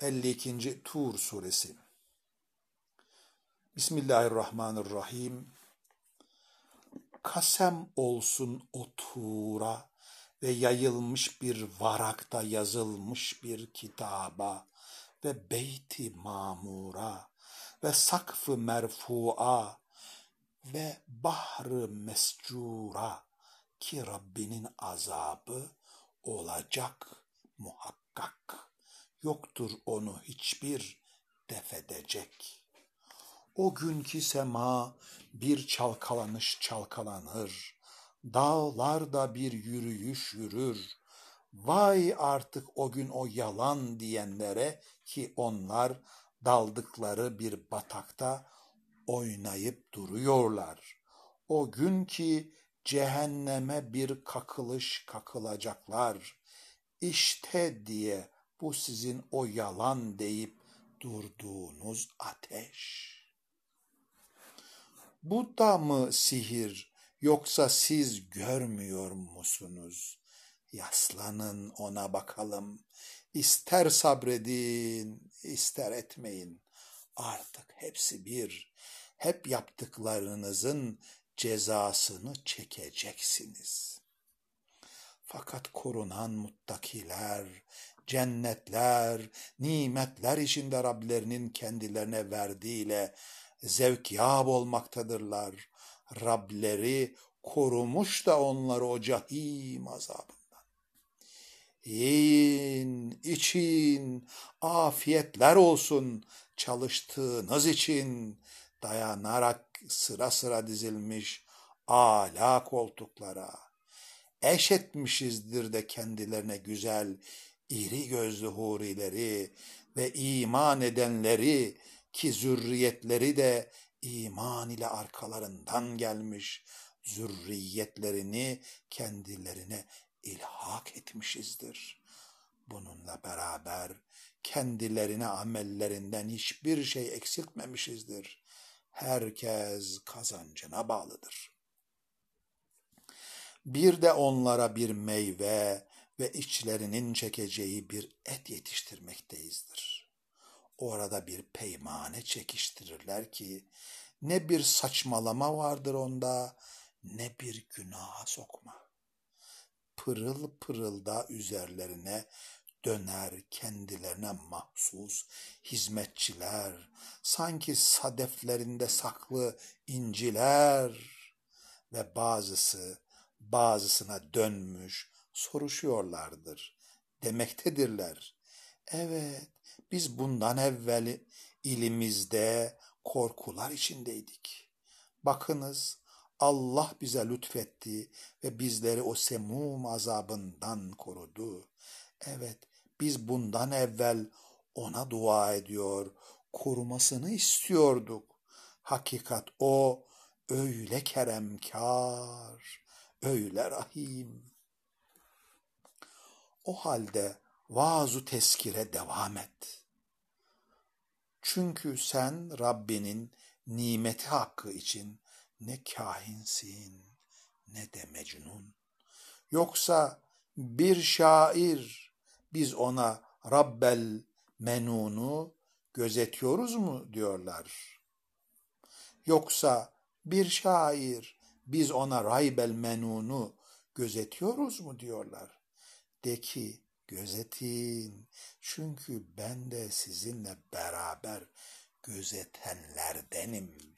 52. Tur suresi Bismillahirrahmanirrahim Kasem olsun o Tur'a ve yayılmış bir varakta yazılmış bir kitaba ve beyti mamura ve sakfı merfu'a ve bahrı mescura ki Rabbinin azabı olacak muhakkak yoktur onu hiçbir defedecek. O günkü sema bir çalkalanış çalkalanır, dağlar da bir yürüyüş yürür. Vay artık o gün o yalan diyenlere ki onlar daldıkları bir batakta oynayıp duruyorlar. O gün ki cehenneme bir kakılış kakılacaklar. İşte diye bu sizin o yalan deyip durduğunuz ateş. Bu da mı sihir yoksa siz görmüyor musunuz? Yaslanın ona bakalım. İster sabredin, ister etmeyin. Artık hepsi bir. Hep yaptıklarınızın cezasını çekeceksiniz. Fakat korunan muttakiler, cennetler, nimetler içinde Rablerinin kendilerine verdiğiyle zevkyab olmaktadırlar. Rableri korumuş da onları o cahim azabından. Yiyin, için, afiyetler olsun çalıştığınız için dayanarak sıra sıra dizilmiş ala koltuklara. Eş etmişizdir de kendilerine güzel iri gözlü hurileri ve iman edenleri ki zürriyetleri de iman ile arkalarından gelmiş zürriyetlerini kendilerine ilhak etmişizdir. Bununla beraber kendilerine amellerinden hiçbir şey eksiltmemişizdir. Herkes kazancına bağlıdır. Bir de onlara bir meyve ve içlerinin çekeceği bir et yetiştirmekteyizdir. Orada bir peymane çekiştirirler ki ne bir saçmalama vardır onda ne bir günaha sokma. Pırıl pırıl da üzerlerine döner kendilerine mahsus hizmetçiler, sanki sadeflerinde saklı inciler ve bazısı bazısına dönmüş soruşuyorlardır. Demektedirler. Evet, biz bundan evvel ilimizde korkular içindeydik. Bakınız, Allah bize lütfetti ve bizleri o semum azabından korudu. Evet, biz bundan evvel ona dua ediyor, korumasını istiyorduk. Hakikat o öyle keremkar, öyle rahim. O halde vaazu teskire devam et. Çünkü sen Rabbinin nimeti hakkı için ne kahinsin ne de mecnun. Yoksa bir şair biz ona Rabbel menunu gözetiyoruz mu diyorlar. Yoksa bir şair biz ona Raybel menunu gözetiyoruz mu diyorlar. De ki gözetin çünkü ben de sizinle beraber gözetenlerdenim.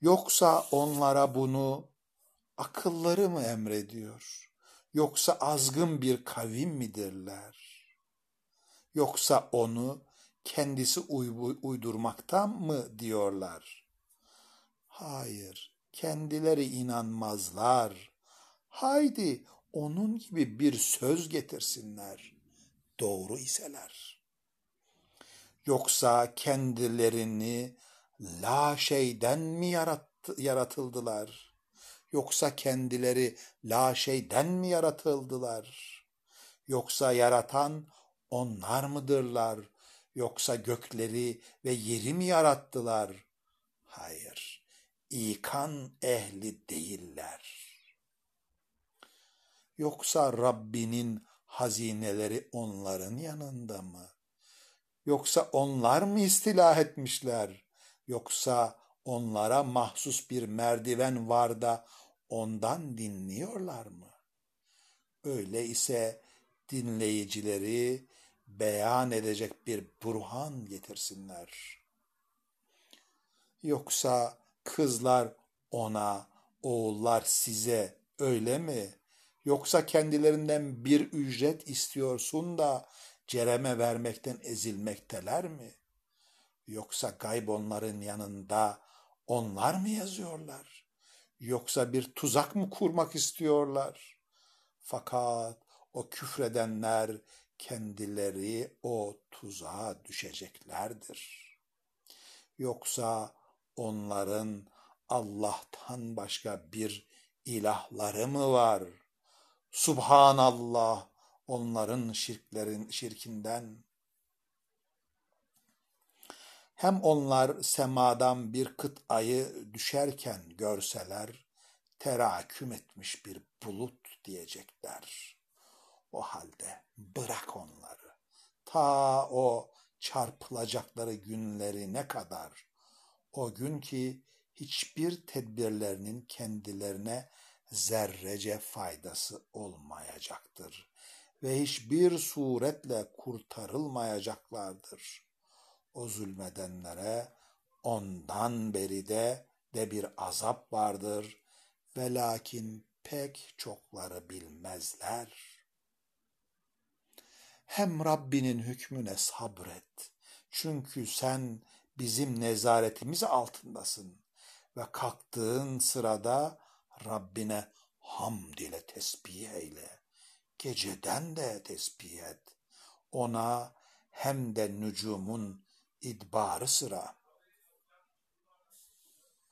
Yoksa onlara bunu akılları mı emrediyor? Yoksa azgın bir kavim midirler? Yoksa onu kendisi uydurmaktan mı diyorlar? Hayır, kendileri inanmazlar. Haydi onun gibi bir söz getirsinler. Doğru iseler. Yoksa kendilerini la şeyden mi yarattı, yaratıldılar? Yoksa kendileri la şeyden mi yaratıldılar? Yoksa yaratan onlar mıdırlar? Yoksa gökleri ve yeri mi yarattılar? Hayır, ikan ehli değiller. Yoksa Rabbinin hazineleri onların yanında mı? Yoksa onlar mı istilah etmişler? Yoksa onlara mahsus bir merdiven var da ondan dinliyorlar mı? Öyle ise dinleyicileri beyan edecek bir burhan getirsinler. Yoksa kızlar ona, oğullar size öyle mi? Yoksa kendilerinden bir ücret istiyorsun da cereme vermekten ezilmekteler mi? Yoksa gayb onların yanında onlar mı yazıyorlar? Yoksa bir tuzak mı kurmak istiyorlar? Fakat o küfredenler kendileri o tuzağa düşeceklerdir. Yoksa onların Allah'tan başka bir ilahları mı var? Subhanallah onların şirklerin şirkinden. Hem onlar semadan bir kıt ayı düşerken görseler, teraküm etmiş bir bulut diyecekler. O halde bırak onları. Ta o çarpılacakları günleri ne kadar? O gün ki hiçbir tedbirlerinin kendilerine zerrece faydası olmayacaktır ve hiçbir suretle kurtarılmayacaklardır. O zulmedenlere ondan beri de de bir azap vardır ve lakin pek çokları bilmezler. Hem Rabbinin hükmüne sabret. Çünkü sen bizim nezaretimiz altındasın ve kalktığın sırada Rabbine hamd ile tesbih eyle. Geceden de tesbih et. Ona hem de nücumun idbarı sıra